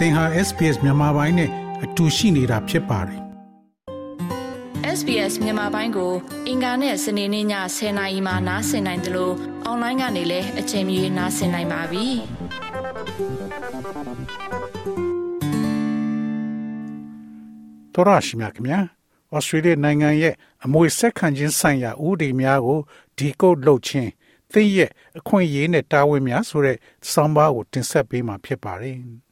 သင်ဟာ SPS မြန်မာပိုင်းနဲ့အတူရှိနေတာဖြစ်ပါတယ် SBS မြန်မာပိုင်းကို အင်ကာနဲ့စနေနေ့ည10:00နာရီမှနားဆင်နိုင်တယ်လို့အွန်လိုင်းကနေလည်းအချိန်မီနားဆင်နိုင်ပါပြီ။တော်ရရှိမြခင်ဗျာ။ဩစတြေးလျနိုင်ငံရဲ့အမွေဆက်ခံခြင်းဆိုင်ရာဥပဒေများကိုဒီကုတ်လုပ်ခြင်းသင်ရဲ့အခွင့်အရေးနဲ့တာဝန်များဆိုတဲ့စောင်းပါးကိုတင်ဆက်ပေးမှာဖြစ်ပါတယ်။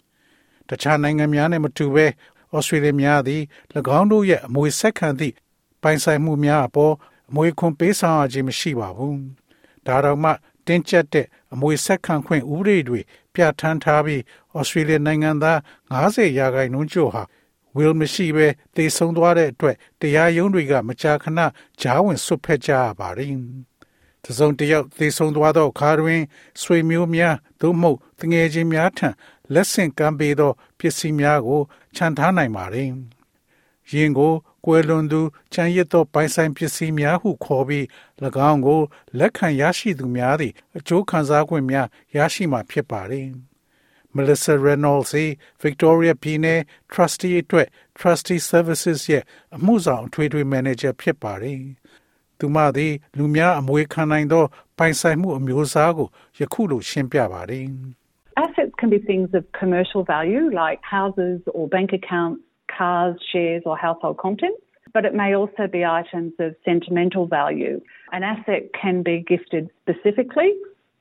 တခြားနိုင်ငံများနဲ့မတူဘဲဩစတြေးလျများသည်၎င်းတို့ရဲ့အမွေဆက်ခံသည့်ပိုင်ဆိုင်မှုများအပေါ်အမွေခွန်ပေးဆောင်ရခြင်းမရှိပါဘူး။ဒါတော့မှတင်းကျပ်တဲ့အမွေဆက်ခံခွင့်ဥပဒေတွေပြဋ္ဌာန်းထားပြီးဩစတြေးလျနိုင်ငံသား90ရာခိုင်နှုန်းကျော်ဟာ will မရှိဘဲတည်ဆုံသွားတဲ့အတွက်တရားရုံးတွေကမကြာခဏကြားဝင်ဆွတ်ဖက်ကြရပါတယ်။တစုံတယောက်တည်ဆုံသွားသောအခါတွင်ဆွေမျိုးများသို့မဟုတ်တငယ်ချင်းများထံ လက်ဆင့်ကမ်းပေးသော ပစ္စည်းများကိုခြံထားနိုင်ပါတယ်။ယင်ကိုကွယ်လွန်သူချမ်းရစ်သောပိုင်ဆိုင်ပစ္စည်းများဟုခေါ်ပြီး၎င်းကို လက်ခံရရှိသူများသည်အကျိုးခံစား권များရရှိမှာဖြစ်ပါတယ်။ Melissa Reynolds Victoria ပြည်နယ် Trustee အတွက် Trustee Services ရဲ့အမှုဆောင်အထွေထွေ manager ဖြစ်ပါတယ်။သူမသည်လူများအမွေခံနိုင်သော ပိုင်ဆိုင်မှုအမျိုးအစားကိုယခုလိုရှင်းပြပါတယ်။ Assets can be things of commercial value like houses or bank accounts cars, shares, or household contents, but it may also be items of sentimental value. An asset can be gifted specifically.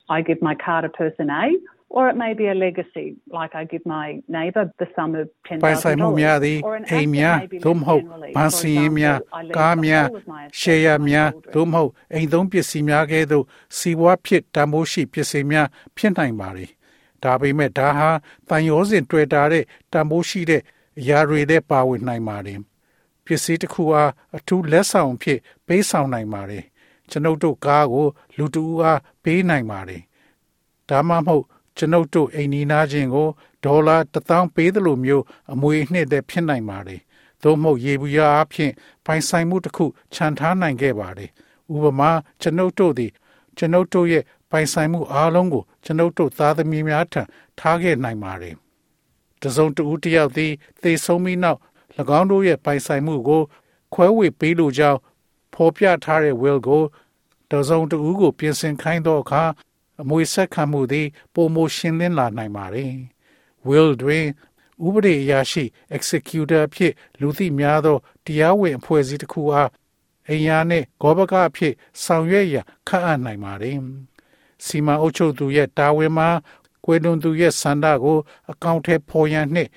I give my car to person A, or it may be a legacy, like I give my neighbour the sum of $10,000. ပိုင်ဆိုင်မှုများသည်အိမ်များသို့မဟုတ်ဗန်စီရင်များကားများရှယ်ယာများသို့မဟုတ်အိမ်သုံးပစ္စည်းများကဲ့သို့စီးပွားဖြစ်တန်ဖိုးရှိပစ္စည်းများဖြစ်နိုင်ပါ रे ဒါပေမဲ့ဒါဟာတန်ရောစဉ်တွေ့တာတဲ့တန်ဖိုးရှိတဲ့အရာတွေနဲ့ပါဝင်နိုင်ပါတယ်ပစ္စည်းတစ်ခုအားအထူးလက်ဆောင်ဖြစ်ပေးဆောင်နိုင်ပါတယ်ကျွန်ုပ်တို့ကားကို လူတူအားပေးနိုင်ပါတယ်ဒါမှမဟုတ်ကျွန်ုပ်တို့အိမ်နီးနားချင်းကိုဒေါ်လာ1000ပေးသလိုမျိုးအမွေနှစ်သက်ဖြစ်နိုင်ပါတယ်သို့မဟုတ်ရေဘူးရအဖြစ်ပိုင်ဆိုင်မှုတစ်ခုခြံထားနိုင်ခဲ့ပါတယ်ဥပမာကျွန်ုပ်တို့သည်ကျွန်ုပ်တို့ရဲ့ ပိုင်ဆိုင်မှုအားလုံးကိုကျွန်ုပ်တို့သားသမီးများထံထားခဲ့နိုင်ပါတယ်တစုံတဦးတယောက်သည်သေဆုံးပြီးနောက်၎င်းတို့ရဲ့ပိုင်ဆိုင်မှုကို ခွဲဝေပေးလိုကြောင်းဖော်ပြထားတဲ့ will ကိုတစုံတဦးကို ပြင်ဆင်ခိုင်းသောအခါအမွေဆက်ခံမှုသည်ပုံမရှင်းလင်းလာနိုင်ပါ रे will တွင်ဥပဒေအရာရှိ executor ဖြစ်လူသိများသောတရားဝင်အဖွဲ့အစည်းတစ်ခုအားအရာနှင့်ဂောဘကအဖြစ်ဆောင်ရွက်ရခန့်အပ်နိုင်ပါ रे စီမံအုပ်ချုပ်သူရဲ့တာဝန်မှာကွယ်လွန်သူရဲ့ဆန္ဒကိုအကောင့်ထဲဖော်ရန်နှင့်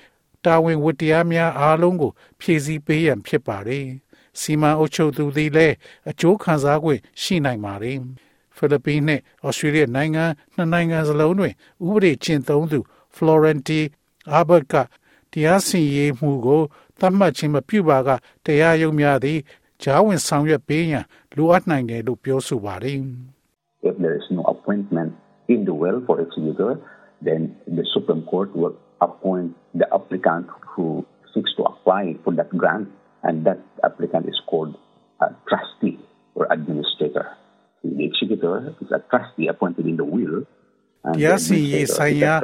တာဝန်ဝတ္တရားများအားလုံးကို ဖြည့်ဆည်းပေးရန်ဖြစ်ပါတယ်။စီမံအုပ်ချုပ်သူသည်လည်းအကျိုးခံစား권ရှိနိုင်ပါတယ်။ဖိလစ်ပိန်းနဲ့ဩစတြေးလျနိုင်ငံနှစ်နိုင်ငံစလုံးတွင်ဥပဒေကျင့်သုံးသူ Florenti Albert ကတရားစီရင်မှုကိုသတ်မှတ်ခြင်းမပြုပါကတရားရုံးများသည်ဂျားဝင်ဆောင်ရွက်ပေးရန်လိုအပ်နိုင်တယ်လို့ပြောဆိုပါတယ်။ If there is no appointment in the will for executor then the Supreme Court will appoint the applicant who seeks to apply for that grant, and that applicant is called a trustee or administrator. The executor is a trustee appointed in the will. တရားစီရင်ဆိုင်ရာ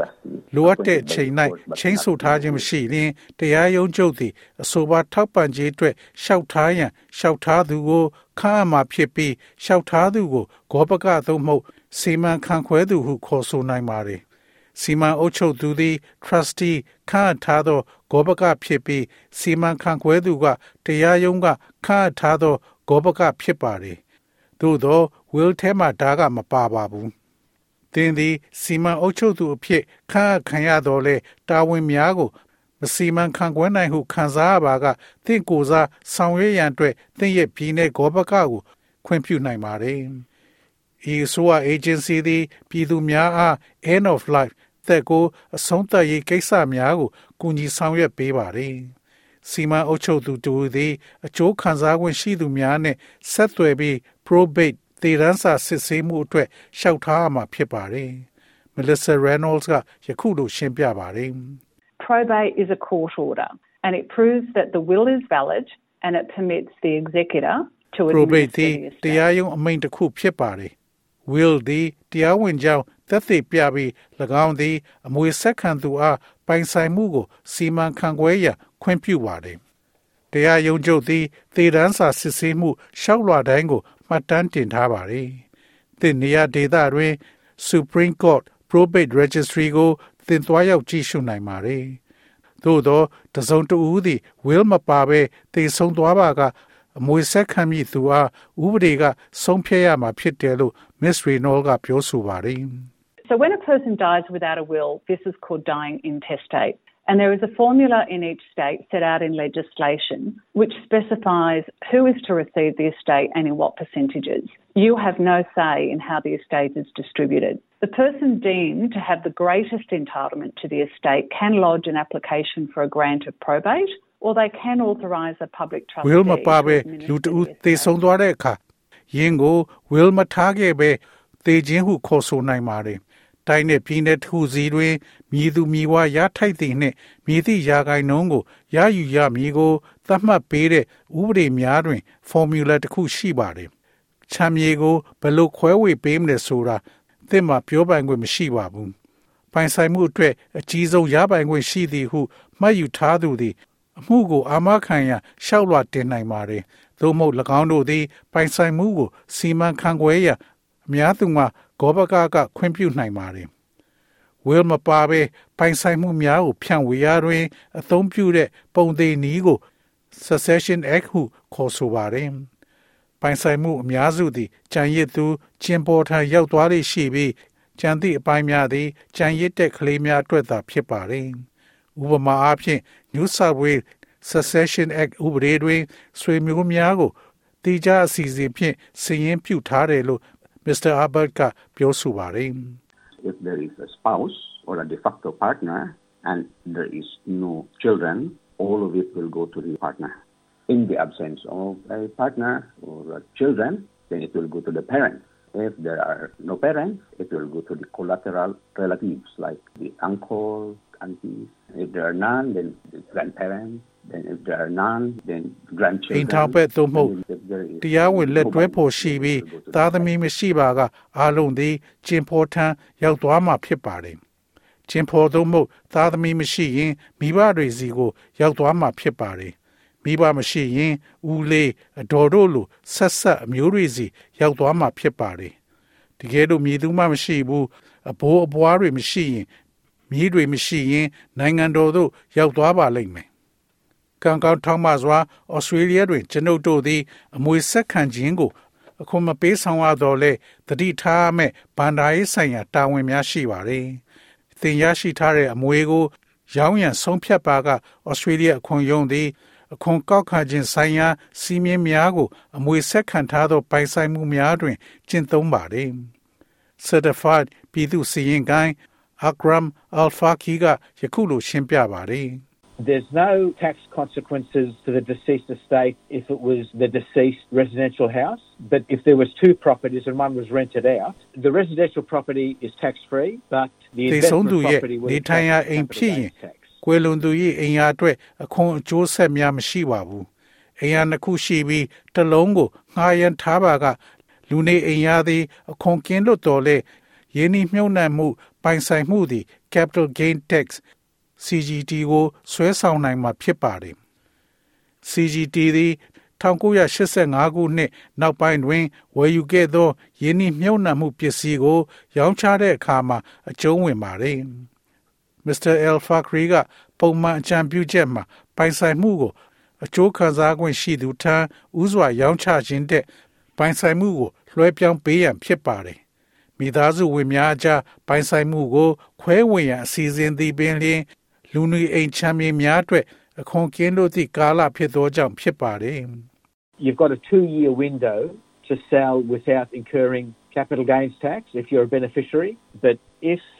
လိုအပ်တဲ့အချိန်၌ချင်းဆိုထားခြင်းမရှိရင်တရားရုံးချုပ်သည်အဆိုပါထောက်ပံ့ခြင်းအတွက်လျှောက်ထားရန်လျှောက်ထားသူကိုခန့်အပ်မှာဖြစ်ပြီးလျှောက်ထားသူကိုဂောပကသို့မဟုတ်စီမံခန့်ခွဲသူဟုခေါ်ဆိုနိုင်ပါ रे စီမံအုပ်ချုပ်သူသည် trustee ခန့်ထားသောဂောဘကဖြစ်ပြီးစီမံခန့်ခွဲသူကတရားရုံးကခန့်ထားသောဂောဘကဖြစ်ပါれသို့သော will ထဲမှာဒါကမပါပါဘူး သင်သည်စီမံအုပ်ချုပ်သူအဖြစ်ခန့်ခံရတော်လဲတာဝန်များကိုမစီမံခန့်ခွဲနိုင်ဟုခံစားရပါကသင်ကိုယ်စားဆောင်ရွက်ရန်အတွက်သင်ရဲ့ပြည်내ဂောဘကကိုခွင့်ပြုနိုင်ပါတယ်ဤဆိုအ agency သည်ပြည်သူများအား end of life သက်ကိုအဆုံးသတ်ရေးကိစ္စများကိုကူညီဆောင်ရွက်ပေးပါတယ်။စီမံအုပ်ချုပ်သူတူသည်အကျိုးခံစား권ရှိသူများနဲ့ဆက်သွယ်ပြီး probate တည်ရန်စာစစ်ဆေးမှုအတွက်လျှောက်ထားရမှာဖြစ်ပါတယ်။ Melissa Reynolds ကယခုလိုရှင်းပြပါတယ်။ Probate is a court order and it proves that the will is valid and it permits the executor to probate တရားရုံးအမိန့်တစ်ခုဖြစ်ပါတယ် will သည်တရားဝင်ကြောင်းသက်သေပြပြီး၎င်းသည် အမွေဆက်ခံသူအားပိုင်ဆိုင်မှုကိုစီမံခန့်ခွဲရန်ခွင့်ပြုပါတယ်။တရားရုံးချုပ်သည်သေတန်းစာစစ်ဆေးမှုရှောက်လွှာတိုင်းကို မှတ်တမ်းတင်ထားပါတယ်။သင်နေရာဒေသတွင် Supreme Court Probate Registry ကိုသင်သွားရောက်ကြည့်ရှုနိုင်ပါတယ်။သို့သောတစုံတဦးသည် will မပါဘဲသေဆုံးသွားပါကအမွေဆက်ခံမိသူအားဥပဒေကဆုံးဖြတ်ရမှာဖြစ်တယ်လို့ Miss Reynolds ကပြောဆိုပါတယ်။ So when a person dies without a will, this is called dying intestate. And there is a formula in each state set out in legislation which specifies who is to receive the estate and in what percentages. You have no say in how the estate is distributed. The person deemed to have the greatest entitlement to the estate can lodge an application for a grant of probate or they can authorize a public trustee will မပါဘဲလူတဦးသေဆုံးသွားတဲ့အခါယင်းကို will မထားခဲ့ပဲသေခြင်းဟုခေါ်ဆိုနိုင်ပါတယ် တိုင်းနဲ့ပြည်နယ်တစ်ခုစီတွင်မြည်သူမြည်ဝါရထိုက်သည်နှင့်မြည်သည့်ရာဂိုင်နှုန်းကိုရယူရမည်ကိုသတ်မှတ်ပေးတဲ့ဥပဒေများတွင် formula တစ်ခုရှိပါတယ်။ချမ်းမြေကိုဘယ်လိုခွဲဝေပေးမလဲဆိုတာသင်မှာပြောပိုင်ခွင့်မရှိပါဘူး။ပိုင်ဆိုင်မှုအတွက်အကြီးဆုံးရပိုင်ခွင့်ရှိသည်ဟုမှတ်ယူထားသူသည်အမှုကိုအာမခံရရှောက်လွှာတင်နိုင်ပါတယ်။သို့မဟုတ်၎င်းတို့သည် ပိုင်ဆိုင်မှုကိုစီမံခန့်ခွဲရအများသူမှာ ဂောဘကကခွင့်ပြုနိုင်ပါတယ်။ will မပါဘဲပိုင်ဆိုင်မှုများကိုဖြန့်ဝေရာတွင် အသုံးပြုတဲ့ပုံသေးနည်းကို succession act ဟုခေါ်ဆိုပါတယ်။ပိုင်ဆိုင်မှုအများစုသည်ကြံရစ်သူကျင်ပေါ်ထံရောက်သွားလေရှိပြီးကြံသည့်အပိုင်းများသည်ကြံရစ်တဲ့ကလေးများအတွက်သာဖြစ်ပါတယ်။ဥပမာအားဖြင့် New South Wales Succession Act ဥပဒေတွင်ဆွေမျိုးများကိုတိကျအစီအစဉ်ဖြင့်စီရင်ပြုထားတယ်လို့ Mr. Abbott ကပြောဆိုပါတယ် If there is a spouse or a de facto partner and there is no children, all of it will go to the partner. In the absence of a partner or children, then it will go to the parents. If there are no parents, it will go to the collateral relatives like the uncle, aunties. If there are none, then the grandparents. then if there are none then grandchildren အိမ်ထောင်ဘက်သို့မဟုတ်တရားဝင်လက်တွဲဖို့ရှိပြီးသားသမီးမရှိပါကအားလုံးသည်ကျင်ဖော်ထံရောက်သွားမှာဖြစ်ပါတယ်ကျင်ဖော်သို့မဟုတ်သားသမီးမရှိရင်မိဘတွေစီကိုရောက်သွားမှာဖြစ်ပါတယ် မိဘမရှိရင်ဦးလေးအတော်တို့လိုဆက်ဆက်အမျိုးတွေစီရောက်သွားမှာဖြစ်ပါတယ်တကယ်လို့မြည်သူမှမရှိဘူးအဘိုးအဘွားတွေမရှိရင်မြည်တွေမရှိရင်နိုင်ငံတော်သို့ရောက်သွားပါလိမ့်မယ်ကံကောင်းထောက်မှစွာဩစတြေးလျတွင်ကျွန်ုပ်တို့သည်အမွေဆက်ခံခြင်းကိုအခုမပေးဆောင်ရတော့လဲတတိထားမဲ့ဗန္ဒာရေးဆိုင်ရာတာဝန်များရှိပါတယ်။သင်ရရှိထားတဲ့အမွေကို ရောင်းရန်ဆုံးဖြတ်ပါကဩစတြေးလျအခွန်ရုံးသည် အခွန်ကောက်ခံခြင်းဆိုင်ရာစီမင်းများကို အမွေဆက်ခံထားသောပိုင်ဆိုင်မှုများတွင်ကျင့်သုံးပါတယ်။ Certified ပြည်သူစီရင်ကိုင်း Akram Alfaki ကယခုလိုရှင်းပြပါတယ်။ There's no tax consequences to the deceased estate if it was the deceased residential house, but if there was two properties and one was rented out, the residential property is tax free, but the investment property will be tax. ကွယ်လွန်သူ၏အိမ်ယာအတွက်အခွန်အကျိုးဆက်များမရှိပါဘူး။အိမ်ယာနှစ်ခုရှိပြီးတစ်လုံးကိုငှားရမ်းထားပါက လူနေအိမ်ယာသည် အခွန်ကင်းလွတ်တော်လဲယင်းဤမြုံနှံမှု ပိုင်ဆိုင်မှုသည် capital gain tax CGT ကိုဆွဲဆောင်နိုင်မှာဖြစ်ပါတယ်။ CGT သည်1985ခုနှစ်နောက်ပိုင်းတွင်ဝယ်ယူခဲ့သောယင်းနှမြုပ်နှံမှုပစ္စည်းကို ရောင်းချတဲ့အခါမှာအကျုံးဝင်ပါတယ်။ Mr. El Fakri ကပုံမှန်အကြံပြုချက်မှာပိုင်ဆိုင်မှုကိုအကျိုးခံစား권ရှိသူထံဥစွာရောင်းချခြင်းတဲ့ပိုင်ဆိုင်မှုကိုလွှဲပြောင်းပေးရန်ဖြစ်ပါတယ်။မိသားစုဝင်များအကြားပိုင်ဆိုင်မှုကို ခွဲဝေရန်အစီအစဉ်သည်ပင်လျှင်လူနေအိမ်ချမ်းမြေများအတွက်အခွန်ကင်းလို့သည့်ကာလဖြစ်သောကြောင့်ဖြစ်ပါတယ် You've got a 2 year window to sell without incurring capital gains tax if you're a beneficiary but if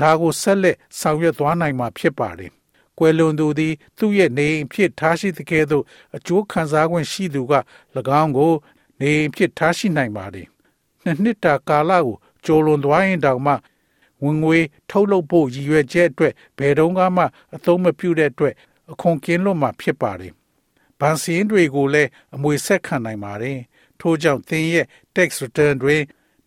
ဒါကိုဆက်လက်ဆောင်ရွက်သွားနိုင်မှာဖြစ်ပါတယ်။ကွယ်လွန်သူသည်သူ့ရဲ့နေအိမ်ဖြစ်ထားရှိတဲ့ကဲ့သို့အကျိုးခံစား권ရှိသူက၎င်းကို နေအိမ်ဖြစ်ထားရှိနိုင်ပါတယ်။နှစ်နှစ်တာကာလကိုကြိုလွန်သွားရင်တောင်မှဝင်ငွေထုတ်လုပ်ဖို့ရည်ရွယ်ချက်အတွက်ဘယ်တော့မှအသုံးမပြုတဲ့အတွက်အခွန်ကင်းလွတ်မှာဖြစ်ပါတယ်။ဗန်စီရင်တွေကိုလည်းအမွေဆက်ခံနိုင်ပါတယ်။ထို့ကြောင့်သင်ရဲ့ tax return တွေ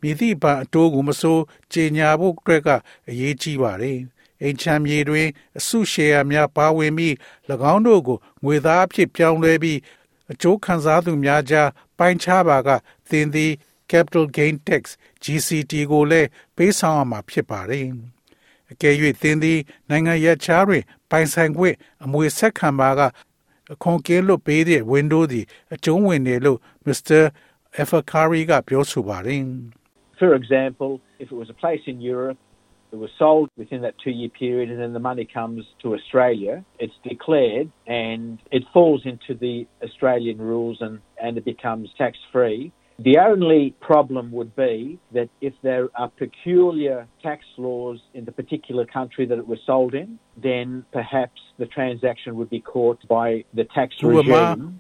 မြည်သည့်ဘအတိုးကိုမစိုးကြေညာဖို့အတွက်ကအရေးကြီးပါတယ်။အိမ်ချမ်းမြေတွင် အစုရှယ်ယာများပါဝင်ပြီး၎င်းတို့ကိုငွေသားအဖြစ်ပြောင်းလဲပြီးအကျိုးခံစားသူများကြားပိုင်းခြားပါကသင်သည် capital gain tax GCT ကိုလည်းပေးဆောင်ရမှာဖြစ်ပါတယ်။အကယ်၍သင်သည် နိုင်ငံရပ်ခြားတွင် ပိုင်ဆိုင်ခွင့်အမွေဆက်ခံပါကအခွန်ကင်းလွတ်ပေးတဲ့ window သည်အကျုံးဝင်တယ်လို့ Mr. Efakari ကပြောဆိုပါတယ်။ For example, if it was a place in Europe it was sold within that two year period and then the money comes to Australia, it's declared and it falls into the Australian rules and, and it becomes tax free. The only problem would be that if there are peculiar tax laws in the particular country that it was sold in, then perhaps the transaction would be caught by the tax regime.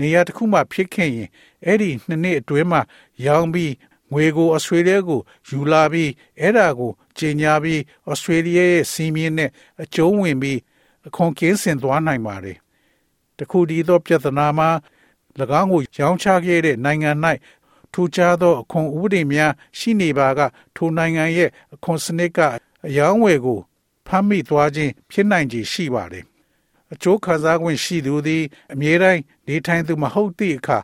နေရာတစ်ခုမှဖြစ်ခဲ့ရင်အဲ့ဒီနှစ်နှစ်အတွင်းမှာရောင်းပြီးငွေကိုဩစတြေးလျကိုယူလာပြီးအဲ့ဒါကိုကြေညာပြီးဩစတြေးလျရဲ့စီးမြင့်နဲ့အကျုံးဝင်ပြီးအခွန်ကင်းစင်သွားနိုင်ပါတယ်။တခုတည်းသောပြဿနာမှာ၎င်းကိုရောင်းချခဲ့တဲ့နိုင်ငံ၌ထူးခြားသောအခွန်ဥပဒေများရှိနေပါကထိုနိုင်ငံရဲ့အခွန်စနစ်ကအယောင်းဝယ်ကိုဖမ်းမိသွားခြင်းဖြစ်နိုင်ခြေရှိပါတယ်။ အကျိုးခံစား권ရှိသူသည်အမြဲတမ်းနေထိုင်သူမဟုတ်သည့်အခါ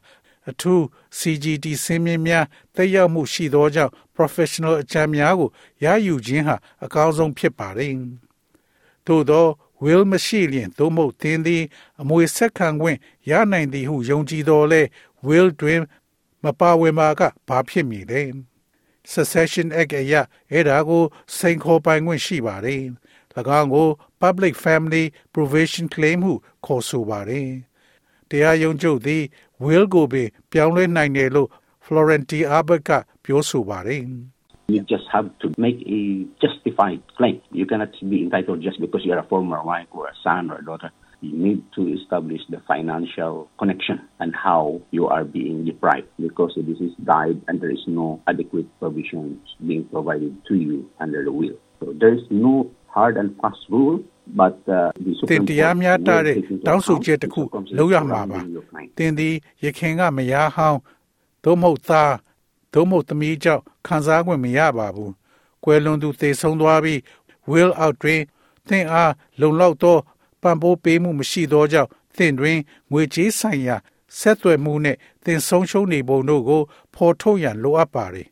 အထူး CGT စင်းမြင့်များတက်ရောက်မှုရှိသောကြောင့် professional အကြံများကိုရယူခြင်းဟာအကောင်းဆုံးဖြစ်ပါတယ်။သို့သော will မရှိလျင်သို့မဟုတ်သင်သည် အမွေဆက်ခံခွင့်ရနိုင်သည်ဟုယုံကြည်တော်လဲ will တွင်မပါဝင်ပါကဘာဖြစ်မည်လဲ succession act အရအဲ့ဒါကိုစိန်ခေါ်ပိုင်ခွင့်ရှိပါတယ်၎င်းကို public family provision claim ဟုခေါ်ဆိုပါတယ်တရားရုံးချုပ်သည် will ကိုပင်ပြောင်းလဲနိုင်တယ်လို့ Florenti Arbert ကပြောဆိုပါတယ် You just have to make a justified claim. You cannot be entitled just because you're a former wife or a son or a daughter. You need to establish the financial connection and how you are being deprived because this is died and there is no adequate provisions being provided to you under the will. So there is no hard and fast rule but uh, the Supreme Court တရားများတာတဲ့တောင်းဆိုချက်တစ်ခုလုပ်ရမှာပါ။တင်သည်ရခင်ကမယားဟောင်းသို့မဟုတ်သားသို့မဟုတ်သမီးကြောင့်ခံစား권မရပါဘူး။ကွယ်လွန်သူသေဆုံးသွားပြီး will out တွင်သင်အားလုံလောက်သောပံ့ပိုးပေးမှုမရှိသောကြောင့်သင်တွင်ငွေကြေးဆိုင်ရာဆက်သွယ်မှုနှင့်သင်ဆုံးရှုံးနေပုံတို့ကိုဖော်ထုတ်ရန်လိုအပ်ပါသည်။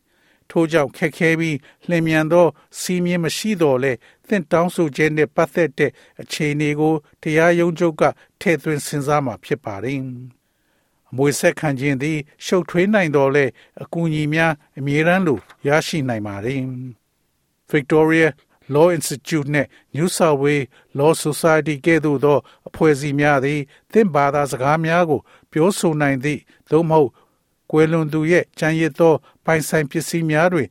ထို့ကြောင့်ခက်ခဲပြီးလျင်မြန်သောစီးမြင်မရှိတော့လဲသင်တောင်းဆိုခြင်းနှင့်ပတ်သက်တဲ့အခြေအနေကိုတရားရုံးချုပ်ကထည့်သွင်းစဉ်းစားမှာဖြစ်ပါတယ်။အမွေဆက်ခံခြင်းသည် ရှုပ်ထွေးနိုင်တော်လဲအကူအညီများအမြဲတမ်းလိုရရှိနိုင်ပါတယ် Victoria Law Institute နဲ့ New South Wales Law Society ကဲ့သို့သောအဖွဲ့အစည်းများသည်သင်ဘာသာစကားများကို ပြောဆိုနိုင်သည့်သို့မဟုတ် ကွယ်လွန်သူရဲ့ကြံရည်သောပိုင်ဆိုင်ပစ္စည်းများတွင်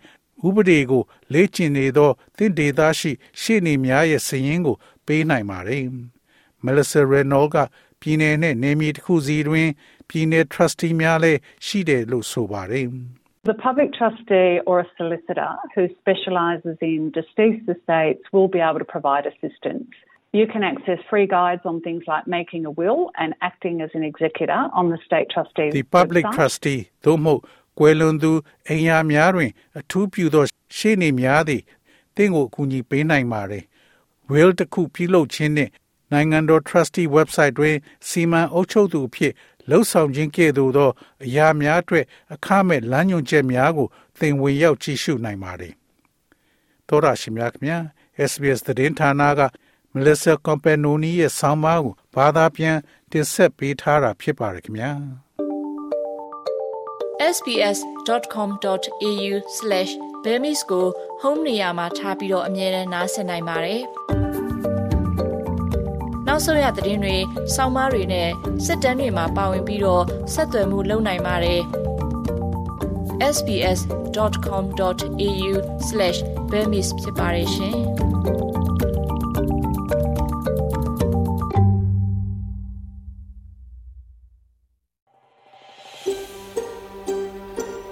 ဥပဒေကိုလေ့ကျင့်နေသောသင်ဒေသရှိရှေ့နေများရဲ့စည်ရင်းကို ပေးနိုင်ပါတယ်။ Melissa Reynolds ကပြည်내နဲ့နေမြေတစ်ခုစီတွင်ပြည်내 ထရစတီများလည်းရှိတယ်လို့ဆိုပါတယ် The public trustee or a solicitor who specialises in deceased estates will be able to provide assistance. You can access free guides on things like making a will and acting as an executor on the state trustee. The public website. trustee သို့မဟုတ်ကွယ်လွန်သူအိမ်ယာများတွင်အထူးပြုသောရှေ့နေများသည်တင့်ကိုအကူအညီပေးနိုင်ပါတယ်။ will တစ်ခုပြုလုပ်ခြင်းနှင့်နိုင်ငံတော် trustee website တွင်စီမံအုပ်ချုပ်သူအဖြစ်လှုပ်ဆောင်ခြင်းကဲ့သို့သောအရာများအတွက်အခမဲ့လမ်းညွှန်ချက်များကိုသင်ဝင်ရောက်ကြည့်ရှုနိုင်ပါတယ်။သောရရှိမြခင် SBS သတင်းဌာနက Melissa Companoni ရဲ့ဆောင်းပါးကိုဘာသာပြန်တင်ဆက်ပေးထားတာဖြစ်ပါတယ်ခင်ဗျာ။ sbs.com.au/bemis ကို home နေရာမှာထားပြီးတော့အမြဲတမ်းနှာစင်နိုင်ပါတယ်။နောက်ဆုံးရသတင်းတွေ၊စောင်းမားတွေနဲ့စစ်တမ်းတွေမှာပါဝင်ပြီးတော့ဆက်သွယ်မှုလုပ်နိုင်ပါတယ်။ sbs.com.au/ Burmese ဖြစ်ပါတယ်ရှင်။